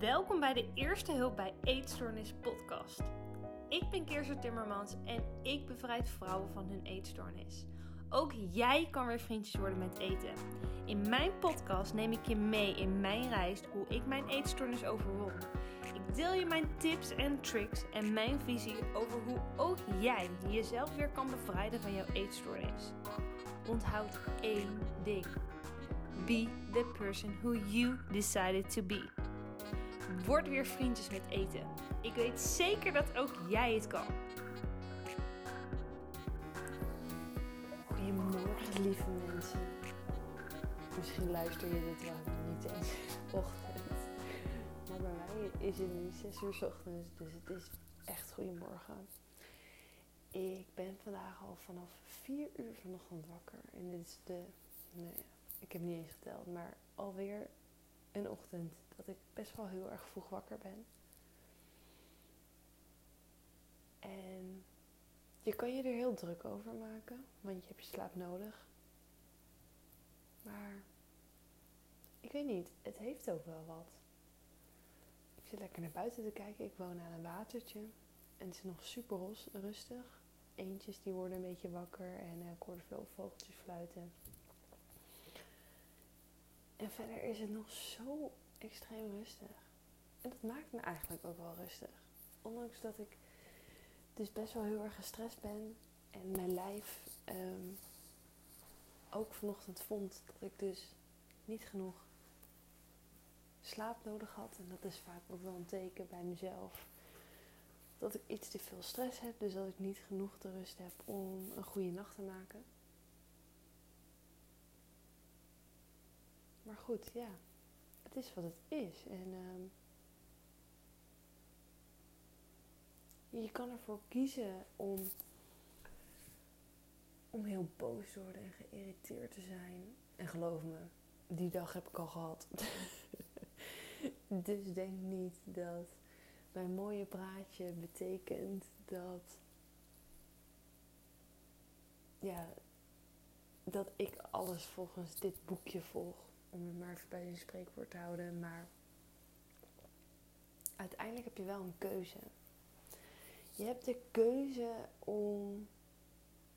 Welkom bij de Eerste Hulp bij Eetstoornis podcast. Ik ben Kirsten Timmermans en ik bevrijd vrouwen van hun eetstoornis. Ook jij kan weer vriendjes worden met eten. In mijn podcast neem ik je mee in mijn reis hoe ik mijn eetstoornis overwon. Ik deel je mijn tips en tricks en mijn visie over hoe ook jij jezelf weer kan bevrijden van jouw eetstoornis. Onthoud één ding. Be the person who you decided to be. Word weer vriendjes met eten. Ik weet zeker dat ook jij het kan. Goedemorgen, lieve mensen. Misschien luister je dit wel niet eens ochtend. Maar bij mij is het nu 6 uur s ochtends, dus het is echt goedemorgen. Ik ben vandaag al vanaf 4 uur vanochtend wakker. En dit is de, nou ja, ik heb niet eens geteld, maar alweer een ochtend dat ik best wel heel erg vroeg wakker ben. En je kan je er heel druk over maken, want je hebt je slaap nodig. Maar ik weet niet, het heeft ook wel wat. Ik zit lekker naar buiten te kijken. Ik woon aan een watertje. En het is nog super rustig. Eentjes die worden een beetje wakker en ik hoorde veel vogeltjes fluiten. En verder is het nog zo extreem rustig. En dat maakt me eigenlijk ook wel rustig. Ondanks dat ik dus best wel heel erg gestrest ben. En mijn lijf ehm, ook vanochtend vond dat ik dus niet genoeg slaap nodig had. En dat is vaak ook wel een teken bij mezelf. Dat ik iets te veel stress heb. Dus dat ik niet genoeg de rust heb om een goede nacht te maken. Maar goed, ja. Het is wat het is. En ehm, je kan ervoor kiezen om, om heel boos te worden en geïrriteerd te zijn. En geloof me, die dag heb ik al gehad. dus denk niet dat mijn mooie praatje betekent dat. Ja, dat ik alles volgens dit boekje volg om het maar even bij een spreekwoord te houden. Maar uiteindelijk heb je wel een keuze. Je hebt de keuze om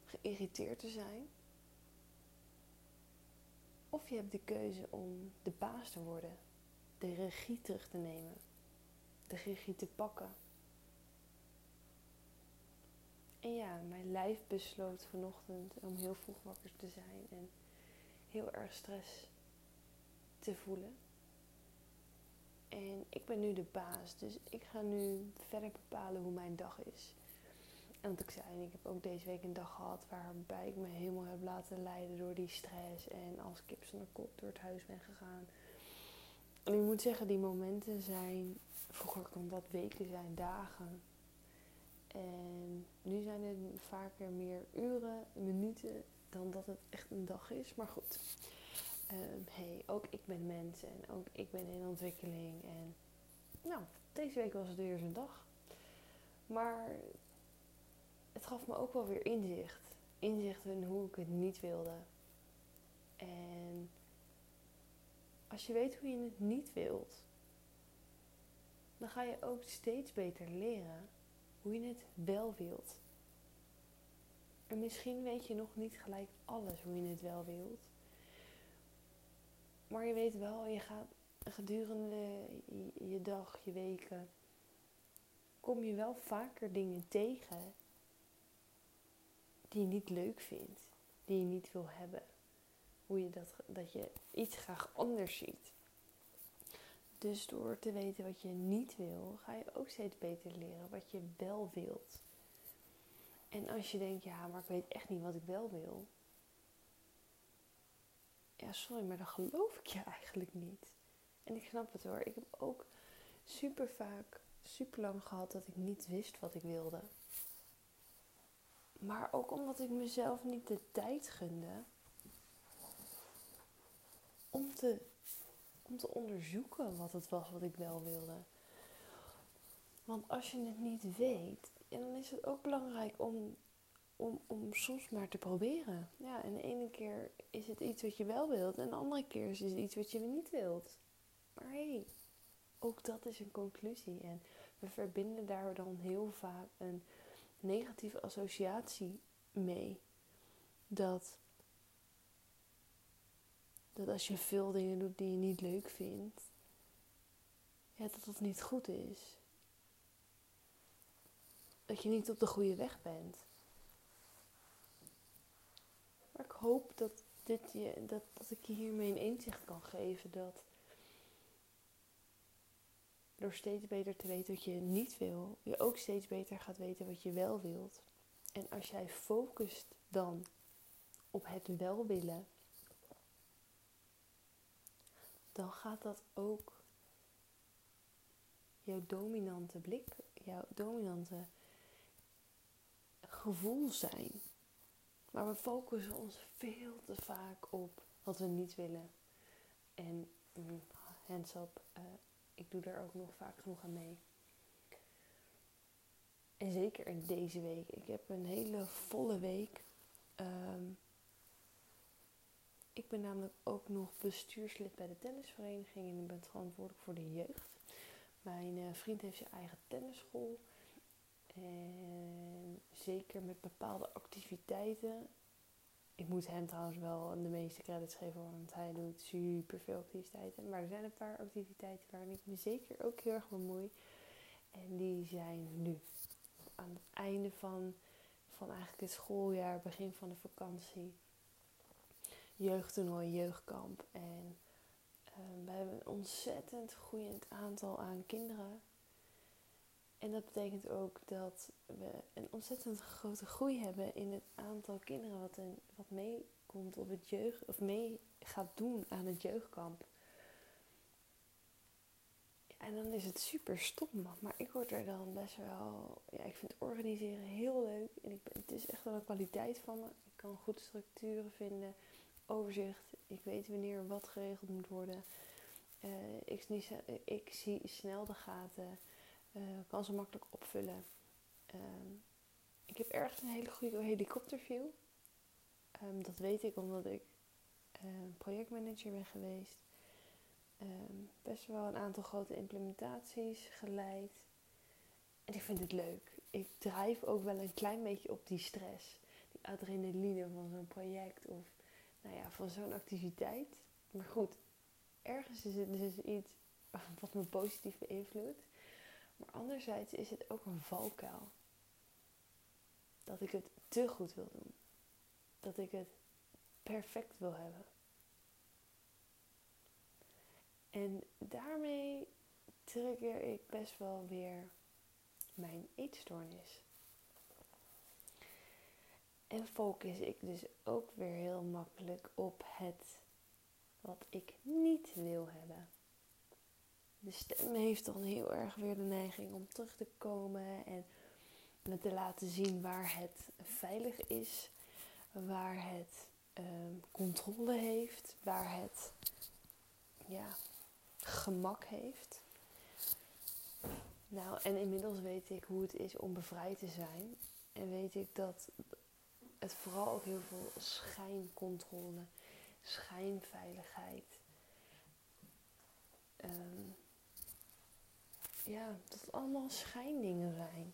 geïrriteerd te zijn. Of je hebt de keuze om de baas te worden. De regie terug te nemen. De regie te pakken. En ja, mijn lijf besloot vanochtend om heel vroeg wakker te zijn en heel erg stress te voelen. En ik ben nu de baas, dus ik ga nu verder bepalen hoe mijn dag is. En wat ik zei, ik heb ook deze week een dag gehad waarbij ik me helemaal heb laten leiden door die stress. En als kip zonder kop door het huis ben gegaan. En ik moet zeggen, die momenten zijn, vroeger kon dat weken zijn, dagen. En nu zijn het vaker meer uren, minuten dan dat het echt een dag is. Maar goed, um, hey, ook ik ben mens en ook ik ben in ontwikkeling. En nou, deze week was het weer zo'n dag. Maar het gaf me ook wel weer inzicht. Inzicht in hoe ik het niet wilde. En als je weet hoe je het niet wilt, dan ga je ook steeds beter leren hoe je het wel wilt. En misschien weet je nog niet gelijk alles hoe je het wel wilt. Maar je weet wel, je gaat gedurende je dag, je weken, kom je wel vaker dingen tegen die je niet leuk vindt, die je niet wil hebben. Hoe je dat, dat je iets graag anders ziet. Dus door te weten wat je niet wil, ga je ook steeds beter leren wat je wel wilt. En als je denkt, ja, maar ik weet echt niet wat ik wel wil, ja, sorry, maar dat geloof ik je eigenlijk niet. En ik snap het hoor. Ik heb ook super vaak, super lang gehad dat ik niet wist wat ik wilde. Maar ook omdat ik mezelf niet de tijd gunde om te, om te onderzoeken wat het was wat ik wel wilde. Want als je het niet weet, dan is het ook belangrijk om om, om soms maar te proberen. Ja, en de ene keer is het iets wat je wel wilt en de andere keer is het iets wat je niet wilt. Maar hé, hey, ook dat is een conclusie. En we verbinden daar dan heel vaak een negatieve associatie mee. Dat, dat als je veel dingen doet die je niet leuk vindt, ja, dat dat niet goed is. Dat je niet op de goede weg bent. Maar ik hoop dat, dit je, dat, dat ik je hiermee een inzicht kan geven dat door steeds beter te weten wat je niet wil, je ook steeds beter gaat weten wat je wel wilt. En als jij focust dan op het wel willen, dan gaat dat ook jouw dominante blik, jouw dominante gevoel zijn. Maar we focussen ons veel te vaak op wat we niet willen. En mm, hands up, uh, ik doe daar ook nog vaak genoeg aan mee. En zeker in deze week. Ik heb een hele volle week. Um, ik ben namelijk ook nog bestuurslid bij de tennisvereniging en ik ben verantwoordelijk voor de jeugd. Mijn uh, vriend heeft zijn eigen tennisschool. En zeker met bepaalde activiteiten. Ik moet hem trouwens wel de meeste credits geven, want hij doet super veel activiteiten. Maar er zijn een paar activiteiten waarin ik me zeker ook heel erg bemoei. En die zijn nu. Aan het einde van, van eigenlijk het schooljaar, begin van de vakantie. Jeugdtoernooi, jeugdkamp. En uh, we hebben een ontzettend groeiend aantal aan kinderen en dat betekent ook dat we een ontzettend grote groei hebben in het aantal kinderen wat, een, wat meekomt op het jeugd, of mee gaat doen aan het jeugdkamp. en dan is het super stom, maar ik word er dan best wel. Ja, ik vind organiseren heel leuk. En ik het is echt wel een kwaliteit van me. Ik kan goed structuren vinden, overzicht. Ik weet wanneer wat geregeld moet worden. Uh, ik, ik zie snel de gaten. Uh, kan ze makkelijk opvullen. Ehm, ik heb ergens een hele goede helikopterview. Um, dat weet ik omdat ik ehm, projectmanager ben geweest. best wel een aantal grote implementaties geleid. En ik vind het leuk. Ik drijf ook wel een klein beetje op die stress. Die adrenaline van zo'n project of nou ja, van zo'n activiteit. Maar goed, ergens is het dus iets wat me positief beïnvloedt. Maar anderzijds is het ook een valkuil. Dat ik het te goed wil doen. Dat ik het perfect wil hebben. En daarmee trigger ik best wel weer mijn eetstoornis. En focus ik dus ook weer heel makkelijk op het wat ik niet wil hebben de stem heeft dan heel erg weer de neiging om terug te komen en me te laten zien waar het veilig is, waar het um, controle heeft, waar het ja, gemak heeft. Nou, en inmiddels weet ik hoe het is om bevrijd te zijn. En weet ik dat het vooral ook heel veel schijncontrole, schijnveiligheid. Um, ja, dat het allemaal schijndingen zijn.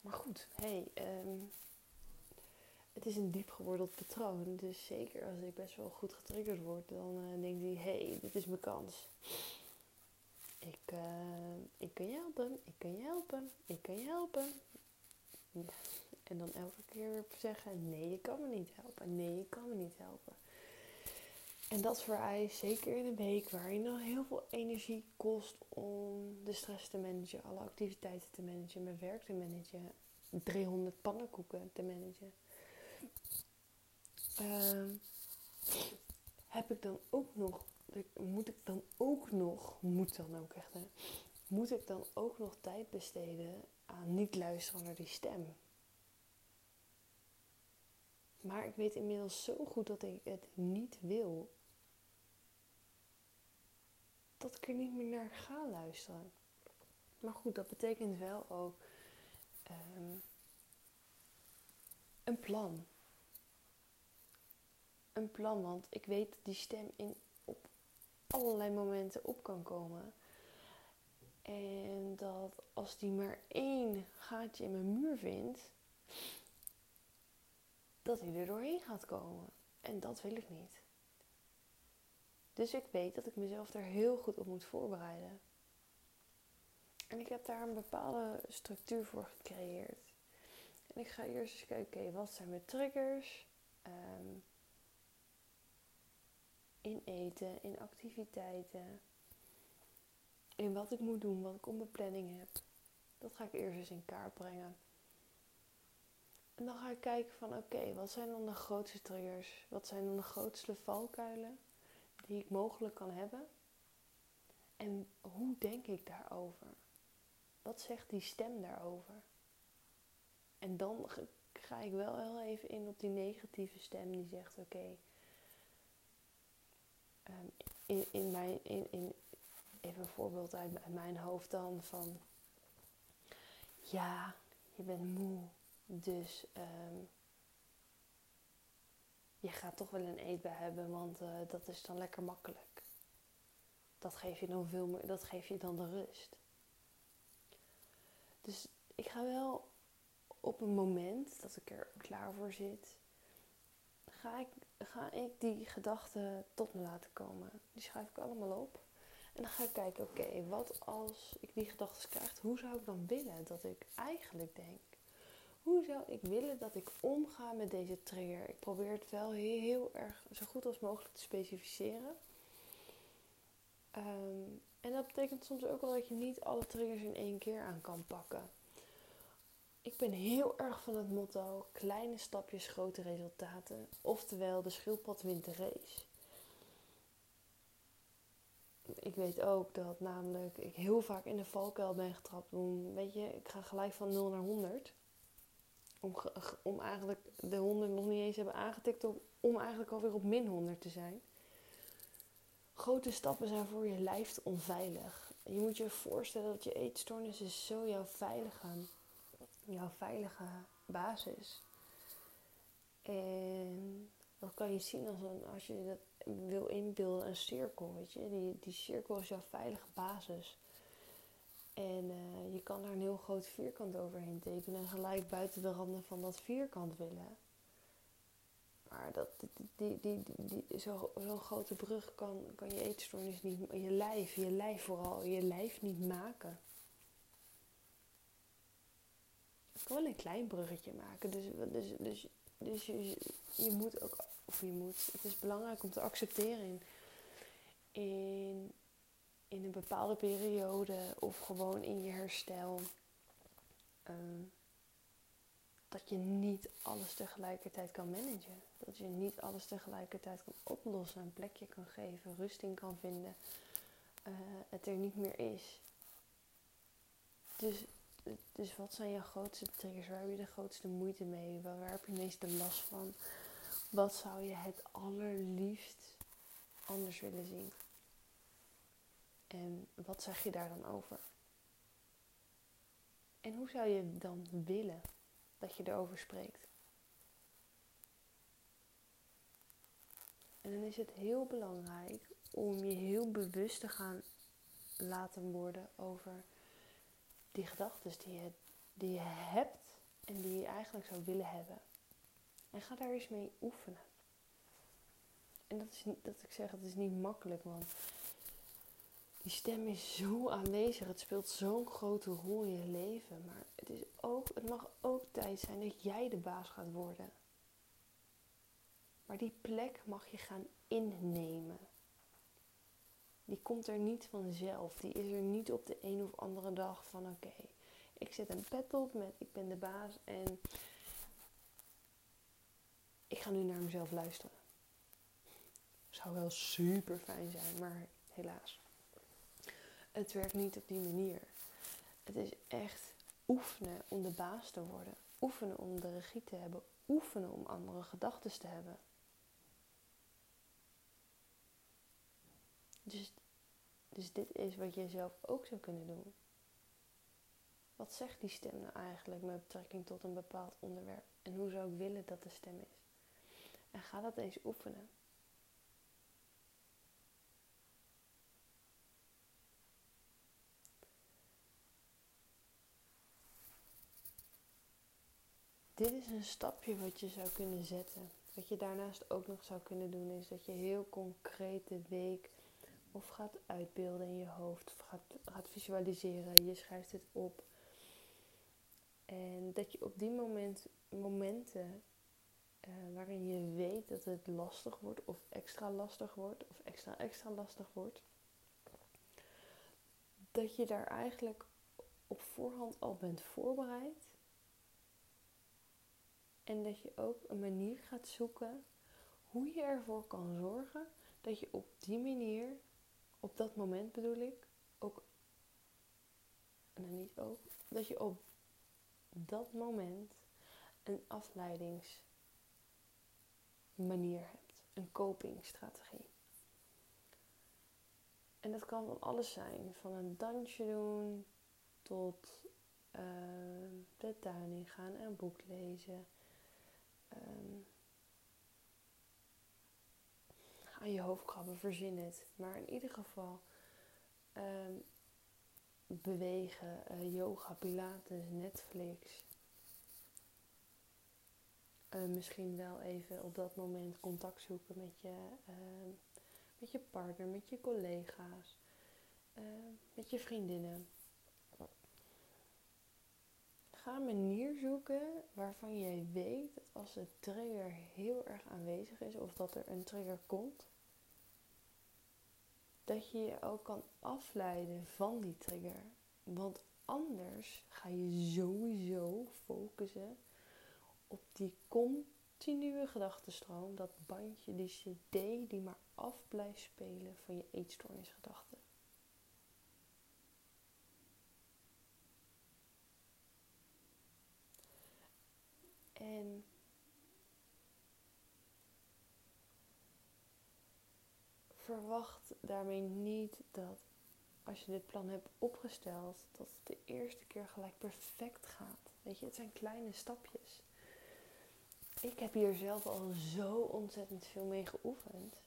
Maar goed, hey, um, het is een diep geworteld patroon. Dus zeker als ik best wel goed getriggerd word, dan uh, denkt hij, hey, dit is mijn kans. Ik, uh, ik kan je helpen, ik kan je helpen, ik kan je helpen. En dan elke keer zeggen, nee, je kan me niet helpen, nee, je kan me niet helpen. En dat vereist zeker in een week waarin nog heel veel energie kost om de stress te managen, alle activiteiten te managen, mijn werk te managen, 300 pannenkoeken te managen. Uh, heb ik dan ook nog, moet ik dan ook nog, moet dan ook echt, hè, moet ik dan ook nog tijd besteden aan niet luisteren naar die stem? Maar ik weet inmiddels zo goed dat ik het niet wil dat ik er niet meer naar ga luisteren. Maar goed, dat betekent wel ook ehm, een plan. Een plan, want ik weet dat die stem in, op allerlei momenten op kan komen. En dat als die maar één gaatje in mijn muur vindt, dat hij er doorheen gaat komen. En dat wil ik niet. Dus ik weet dat ik mezelf er heel goed op moet voorbereiden. En ik heb daar een bepaalde structuur voor gecreëerd. En ik ga eerst eens kijken, oké, wat zijn mijn triggers? Ehm, in eten, in activiteiten, in wat ik moet doen, wat ik op mijn planning heb. Dat ga ik eerst eens in kaart brengen. En dan ga ik kijken van oké, wat zijn dan de grootste triggers? Wat zijn dan de grootste valkuilen die ik mogelijk kan hebben? En hoe denk ik daarover? Wat zegt die stem daarover? En dan ga ik wel heel even in op die negatieve stem die zegt oké, ehm, in, in, mijn, in, in, even een voorbeeld uit, mijn hoofd dan van ja, je bent moe dus um, je gaat toch wel een eetbui hebben, want uh, dat is dan lekker makkelijk. Dat geeft je dan veel meer, dat geeft je dan de rust. Dus ik ga wel op een moment dat ik er klaar voor zit, ga ik, ga ik die gedachten tot me laten komen. Die schrijf ik allemaal op. En dan ga ik kijken, oké, wat als ik die gedachten krijg, hoe zou ik dan willen dat ik eigenlijk denk? Hoe zou ik willen dat ik omga met deze trigger? Ik probeer het wel heel, erg zo goed als mogelijk te specificeren. Ehm, en dat betekent soms ook wel dat je niet alle triggers in één keer aan kan pakken. Ik ben heel erg van het motto: kleine stapjes, grote resultaten. Oftewel, de schildpad wint de race. Ik weet ook dat namelijk ik heel vaak in de valkuil ben getrapt. Weet je, ik ga gelijk van 0 naar 100 om, om eigenlijk de 100 nog niet eens hebben aangetikt om, om eigenlijk alweer op min 100 te zijn. Grote stappen zijn voor je lijf onveilig. Je moet je voorstellen dat je eetstoornis is zo jouw veilige, jouw veilige basis. En dat kan je zien als, een, als je dat wil inbeelden, een cirkel. Weet je? Die, die cirkel is jouw veilige basis. En uh, je kan daar een heel groot vierkant overheen tekenen en gelijk buiten de randen van dat vierkant willen. Maar dat, die, die, die, die, zo'n grote brug kan, kan je eetstoornis niet, je lijf, je lijf vooral, je lijf niet maken. Het kan wel een klein bruggetje maken. Dus, dus, dus, dus je, je moet ook, of je moet, het is belangrijk om te accepteren in, in in een bepaalde periode of gewoon in je herstel. Ehm, dat je niet alles tegelijkertijd kan managen. Dat je niet alles tegelijkertijd kan oplossen, een plekje kan geven, rusting kan vinden. Uh, het er niet meer is. Dus, dus wat zijn jouw grootste triggers? Waar heb je de grootste moeite mee? Waar, waar heb je de meeste last van? Wat zou je het allerliefst anders willen zien? En wat zeg je daar dan over? En hoe zou je dan willen dat je erover spreekt? En dan is het heel belangrijk om je heel bewust te gaan laten worden over die gedachten die je, die je hebt en die je eigenlijk zou willen hebben. En ga daar eens mee oefenen. En dat is niet dat ik zeg, het is niet makkelijk, want die stem is zo aanwezig. Het speelt zo'n grote rol in je leven. Maar het, is ook, het mag ook tijd zijn dat jij de baas gaat worden. Maar die plek mag je gaan innemen. Die komt er niet vanzelf. Die is er niet op de een of andere dag van oké, ik zet een pet op met ik ben de baas en ik ga nu naar mezelf luisteren. Zou wel super fijn zijn, maar helaas het werkt niet op die manier. Het is echt oefenen om de baas te worden. Oefenen om de regie te hebben. Oefenen om andere gedachten te hebben. Dus, dus dit is wat jij zelf ook zou kunnen doen. Wat zegt die stem nou eigenlijk met betrekking tot een bepaald onderwerp? En hoe zou ik willen dat de stem is? En ga dat eens oefenen. Dit is een stapje wat je zou kunnen zetten. Wat je daarnaast ook nog zou kunnen doen, is dat je heel concreet de week of gaat uitbeelden in je hoofd, of gaat, gaat visualiseren. Je schrijft het op. En dat je op die moment, momenten uh, waarin je weet dat het lastig wordt, of extra lastig wordt, of extra extra lastig wordt, dat je daar eigenlijk op voorhand al bent voorbereid. En dat je ook een manier gaat zoeken hoe je ervoor kan zorgen dat je op die manier, op dat moment bedoel ik, ook, en nou niet ook, dat je op dat moment een afleidingsmanier hebt, een copingstrategie. En dat kan van alles zijn, van een dansje doen tot uh, de tuin ingaan en een boek lezen. Um, aan je hoofd krabben, verzin het. Maar in ieder geval um, bewegen, uh, yoga, pilates, Netflix. Uh, misschien wel even op dat moment contact zoeken met je, uh, met je partner, met je collega's, met je vriendinnen. Ga een manier zoeken waarvan jij weet dat als de trigger heel erg aanwezig is of dat er een trigger komt, dat je je ook kan afleiden van die trigger. Want anders ga je sowieso focussen op die continue gedachtenstroom, dat bandje, die cd die maar af blijft spelen van je eetstoornisgedachten. En verwacht daarmee niet dat als je dit plan hebt opgesteld, dat het de eerste keer gelijk perfect gaat. Weet je, het zijn kleine stapjes. Ik heb hier zelf al zo ontzettend veel mee geoefend.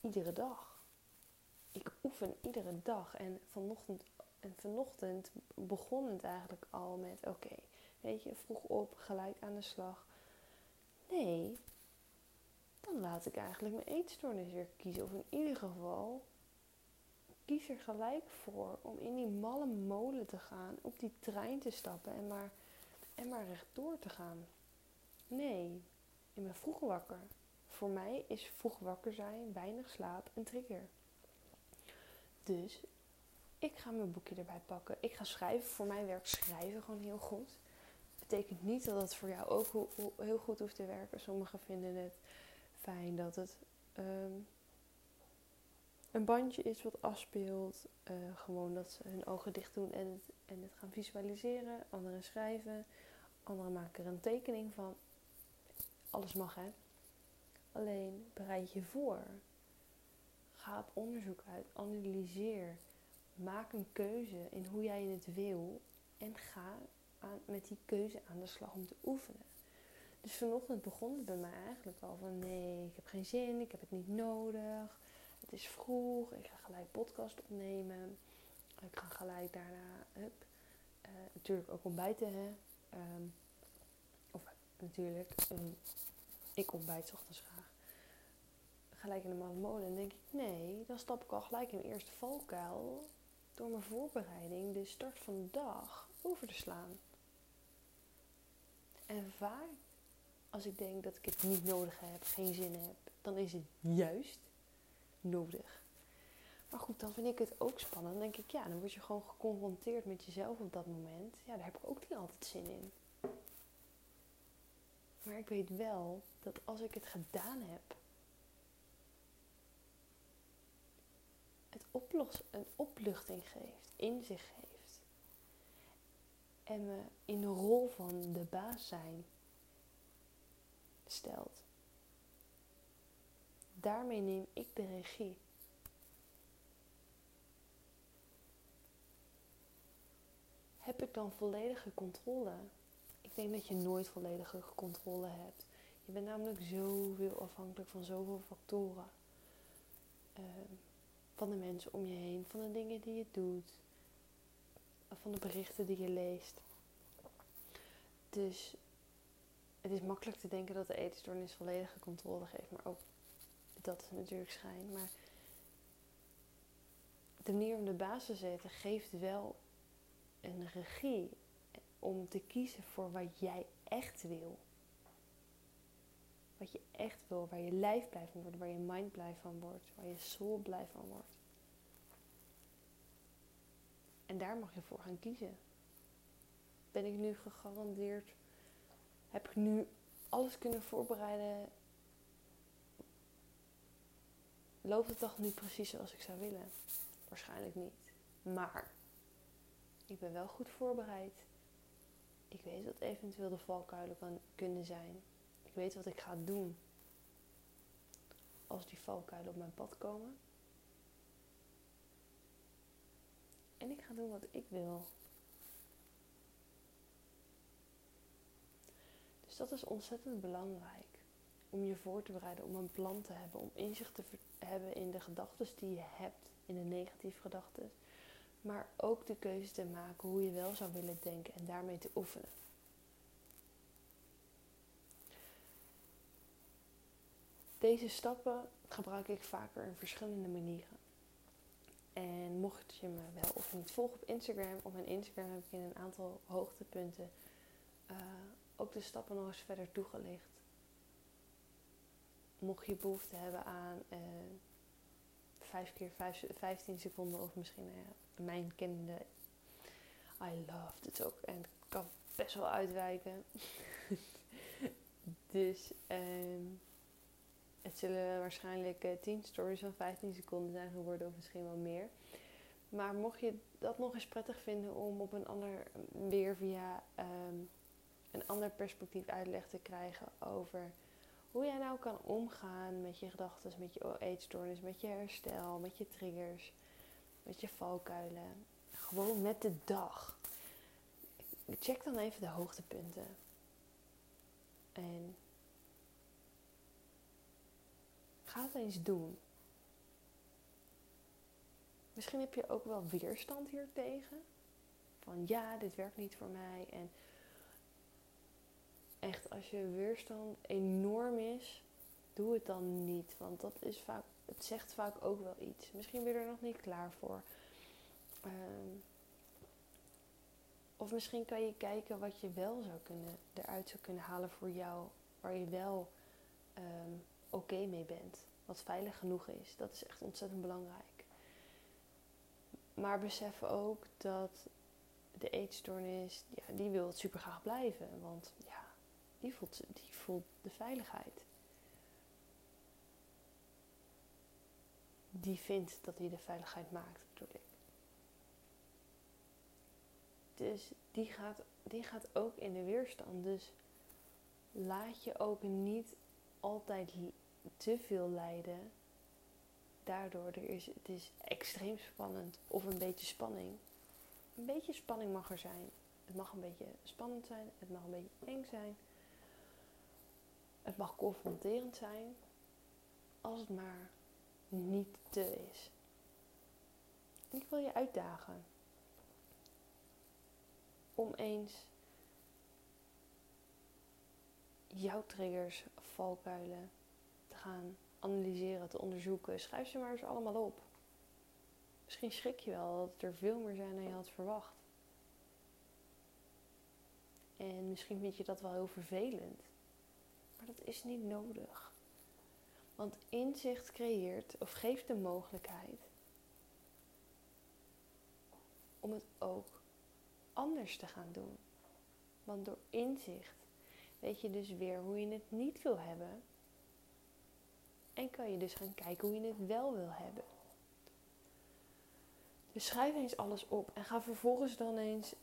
Iedere dag. Ik oefen iedere dag. En vanochtend, en vanochtend begon het eigenlijk al met: oké, weet je, vroeg op, gelijk aan de slag. Nee, dan laat ik eigenlijk mijn eetstoornis weer kiezen. Of in ieder geval kies er gelijk voor om in die malle molen te gaan, op die trein te stappen en maar, en maar rechtdoor te gaan. Nee, ik ben vroeg wakker. Voor mij is vroeg wakker zijn, weinig slaap een trigger. Dus ik ga mijn boekje erbij pakken. Ik ga schrijven. Voor mij werkt schrijven gewoon heel goed. Betekent niet dat het voor jou ook heel goed hoeft te werken. Sommigen vinden het fijn dat het ehm, een bandje is wat afspeelt. Uh, gewoon dat ze hun ogen dicht doen en het, en het gaan visualiseren. Anderen schrijven. Anderen maken er een tekening van. Alles mag hè. Alleen bereid je voor. Ga op onderzoek uit. Analyseer. Maak een keuze in hoe jij het wil. En ga met die keuze aan de slag om te oefenen. Dus vanochtend begon het bij mij eigenlijk al van nee, ik heb geen zin, ik heb het niet nodig. Het is vroeg, ik ga gelijk podcast opnemen. Ik ga gelijk daarna, hup, uh, natuurlijk ook ontbijten. Hè. Um, of natuurlijk, um, ik ontbijt ochtends graag. Gelijk in de molen. En denk ik, nee, dan stap ik al gelijk in mijn eerste valkuil. Door mijn voorbereiding de start van de dag over te slaan. En vaak als ik denk dat ik het niet nodig heb, geen zin heb, dan is het juist nodig. Maar goed, dan vind ik het ook spannend. Dan denk ik, ja, dan word je gewoon geconfronteerd met jezelf op dat moment. Ja, daar heb ik ook niet altijd zin in. Maar ik weet wel dat als ik het gedaan heb, het oplos, een opluchting geeft, inzicht geeft. En me in de rol van de baas zijn stelt. Daarmee neem ik de regie. Heb ik dan volledige controle? Ik denk dat je nooit volledige controle hebt. Je bent namelijk zoveel afhankelijk van zoveel factoren. Ehm, van de mensen om je heen, van de dingen die je doet, van de berichten die je leest. Dus het is makkelijk te denken dat de eetstoornis volledige controle geeft, maar ook dat is natuurlijk schijn. Maar de manier om de baas te zetten geeft wel een regie om te kiezen voor wat jij echt wil. Wat je echt wil, waar je lijf blij van wordt, waar je mind blij van wordt, waar je soul blij van wordt. En daar mag je voor gaan kiezen. Ben ik nu gegarandeerd? Heb ik nu alles kunnen voorbereiden? Loopt het toch niet precies zoals ik zou willen? Waarschijnlijk niet. Maar ik ben wel goed voorbereid. Ik weet wat eventueel de valkuilen kan, kunnen zijn. Ik weet wat ik ga doen als die valkuilen op mijn pad komen. En ik ga doen wat ik wil. Dus dat is ontzettend belangrijk. Om je voor te bereiden, om een plan te hebben, om inzicht te hebben in de gedachten die je hebt, in de negatieve gedachten. Maar ook de keuze te maken hoe je wel zou willen denken en daarmee te oefenen. Deze stappen gebruik ik vaker in verschillende manieren. En mocht je me wel of niet volgen op Instagram, op mijn Instagram heb ik in een aantal hoogtepunten uh, ook de stappen nog eens verder toegelicht. Mocht je behoefte hebben aan uh, 5 keer 5, 15 seconden of misschien uh, mijn kende I love het ook en kan best wel uitwijken. dus um, het zullen waarschijnlijk uh, 10 stories van 15 seconden zijn geworden of misschien wel meer. Maar mocht je dat nog eens prettig vinden om op een ander weer via um, een ander perspectief uitleg te krijgen over hoe jij nou kan omgaan met je gedachten, met je eetstoornis, met je herstel, met je triggers, met je valkuilen. Gewoon met de dag. Check dan even de hoogtepunten. En ga het eens doen. Misschien heb je ook wel weerstand hier tegen. Van ja, dit werkt niet voor mij. En echt, als je weerstand enorm is, doe het dan niet. Want dat is vaak, het zegt vaak ook wel iets. Misschien ben je er nog niet klaar voor. Um, of misschien kan je kijken wat je wel zou kunnen, eruit zou kunnen halen voor jou. Waar je wel um, oké mee bent. Wat veilig genoeg is. Dat is echt ontzettend belangrijk. Maar besef ook dat de eetstoornis, ja, die wil super graag blijven. Want ja, die voelt, die voelt de veiligheid. Die vindt dat hij de veiligheid maakt, bedoel ik. Dus die gaat, die gaat ook in de weerstand. Dus laat je ook niet altijd te veel lijden. Daardoor er is het is extreem spannend of een beetje spanning. Een beetje spanning mag er zijn. Het mag een beetje spannend zijn, het mag een beetje eng zijn. Het mag confronterend zijn, als het maar niet te is. ik wil je uitdagen om eens jouw triggers, valkuilen gaan analyseren, te onderzoeken. Schrijf ze maar eens allemaal op. Misschien schrik je wel dat er veel meer zijn dan je had verwacht. En misschien vind je dat wel heel vervelend. Maar dat is niet nodig. Want inzicht creëert of geeft de mogelijkheid om het ook anders te gaan doen. Want door inzicht weet je dus weer hoe je het niet wil hebben. En kan je dus gaan kijken hoe je het wel wil hebben. Dus schrijf eens alles op en ga vervolgens dan eens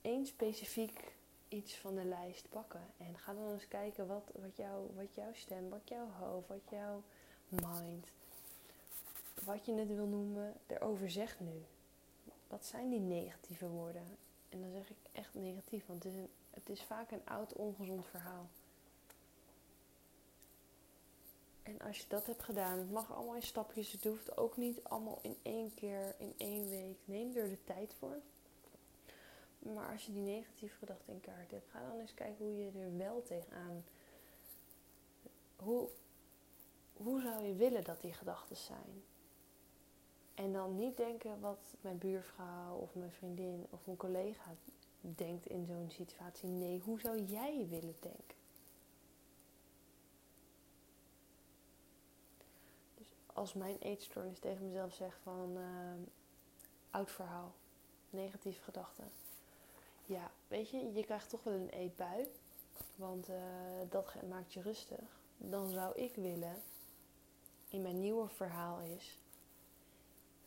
één, specifiek iets van de lijst pakken. En ga dan eens kijken wat, wat, wat jouw stem, wat jouw hoofd, wat jouw mind, wat je het wil noemen, erover zegt nu. Wat zijn die negatieve woorden? En dan zeg ik echt negatief, want het is vaak een oud ongezond verhaal. En als je dat hebt gedaan, het mag allemaal in stapjes. Het hoeft ook niet allemaal in één keer, in één week. Neem er de tijd voor. Maar als je die negatieve gedachten in kaart hebt, ga dan eens kijken hoe je er wel tegenaan. Hoe, hoe zou je willen dat die gedachten zijn? En dan niet denken wat mijn buurvrouw of mijn vriendin of mijn collega denkt in zo'n situatie. Nee, hoe zou jij willen denken? Als mijn eetstoornis tegen mezelf zegt van uh, oud verhaal, negatieve gedachten. Ja, weet je, je krijgt toch wel een eetbui, want uh, dat maakt je rustig. Dan zou ik willen, in mijn nieuwe verhaal is,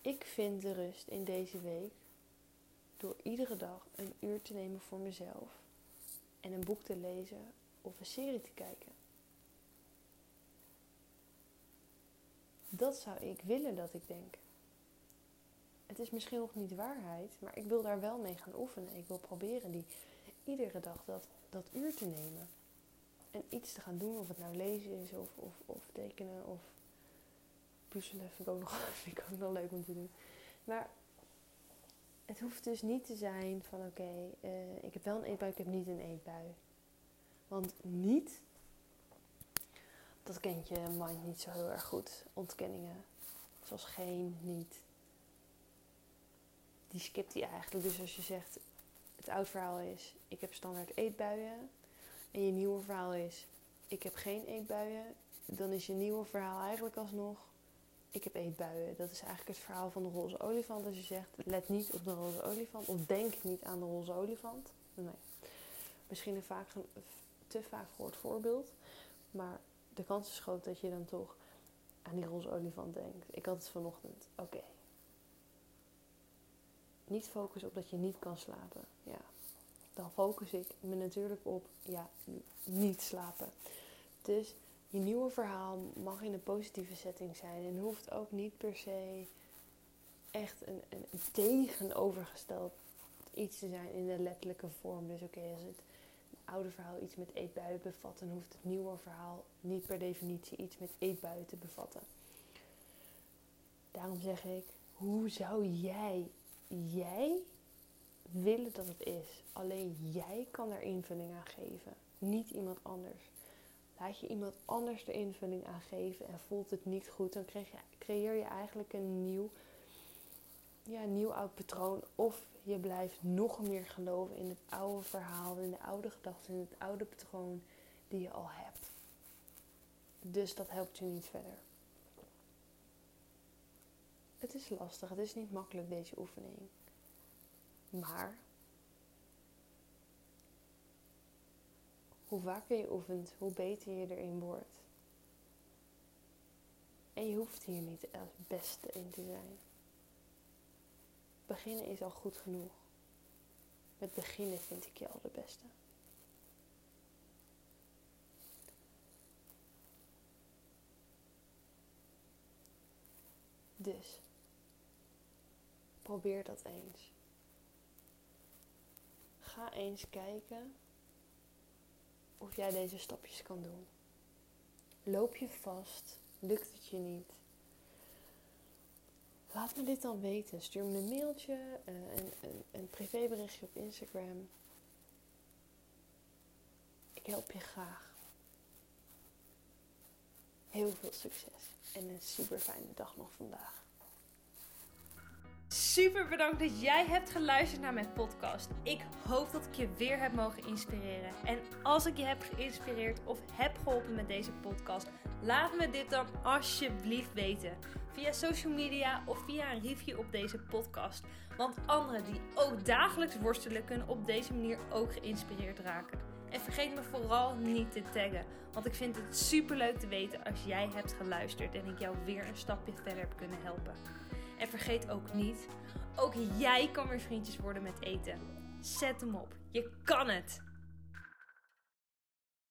ik vind de rust in deze week door iedere dag een uur te nemen voor mezelf en een boek te lezen of een serie te kijken. Dat zou ik willen dat ik denk. Het is misschien nog niet waarheid, maar ik wil daar wel mee gaan oefenen. Ik wil proberen die iedere dag dat, dat uur te nemen. En iets te gaan doen, of het nou lezen is of, of, of tekenen of puzzelen vind ik, ook nog, vind ik ook nog leuk om te doen. Maar het hoeft dus niet te zijn van oké, uh, ik heb wel een eetbui, ik heb niet een eetbui. Want niet, dat kent je mind niet zo heel erg goed. Ontkenningen, zoals geen, niet. Die skipt hij eigenlijk. Dus als je zegt, het oud verhaal is, ik heb standaard eetbuien. En je nieuwe verhaal is, ik heb geen eetbuien. Dan is je nieuwe verhaal eigenlijk alsnog, ik heb eetbuien. Dat is eigenlijk het verhaal van de roze olifant. Als je zegt, let niet op de roze olifant of denk niet aan de roze olifant. Nee. Misschien een vaak, te vaak gehoord voorbeeld. Maar de kans is groot dat je dan toch aan die roze olifant denkt. Ik had het vanochtend. Oké. Niet focussen op dat je niet kan slapen. Ja. Dan focus ik me natuurlijk op, ja, niet slapen. Dus je nieuwe verhaal mag in een positieve setting zijn. En hoeft ook niet per se echt een, een tegenovergesteld iets te zijn in de letterlijke vorm. Dus oké, als het oude verhaal iets met eetbuien bevat, dan hoeft het nieuwe verhaal niet per definitie iets met eetbuien te bevatten. Daarom zeg ik, hoe zou jij, jij willen dat het is? Alleen jij kan daar invulling aan geven, niet iemand anders. Laat je iemand anders de invulling aan geven en voelt het niet goed, dan creëer je eigenlijk een nieuw, ja, nieuw oud patroon. Of je blijft nog meer geloven in het oude verhaal, in de oude gedachten, in het oude patroon die je al hebt. Dus dat helpt je niet verder. Het is lastig, het is niet makkelijk deze oefening. Maar hoe vaker je oefent, hoe beter je erin wordt. En je hoeft hier niet het beste in te zijn. Beginnen is al goed genoeg. Met beginnen vind ik je al de beste. Dus, probeer dat eens. Ga eens kijken of jij deze stapjes kan doen. Loop je vast? Lukt het je niet? Laat me dit dan weten. Stuur me een mailtje, uh, een, een, een privéberichtje op Instagram. Ik help je graag. Heel veel succes en een super fijne dag nog vandaag. Super bedankt dat jij hebt geluisterd naar mijn podcast. Ik hoop dat ik je weer heb mogen inspireren. En als ik je heb geïnspireerd of heb geholpen met deze podcast, laat me dit dan alsjeblieft weten. Via social media of via een review op deze podcast. Want anderen die ook dagelijks worstelen kunnen op deze manier ook geïnspireerd raken. En vergeet me vooral niet te taggen. Want ik vind het super leuk te weten als jij hebt geluisterd en ik jou weer een stapje verder heb kunnen helpen. En vergeet ook niet, ook jij kan weer vriendjes worden met eten. Zet hem op. Je kan het.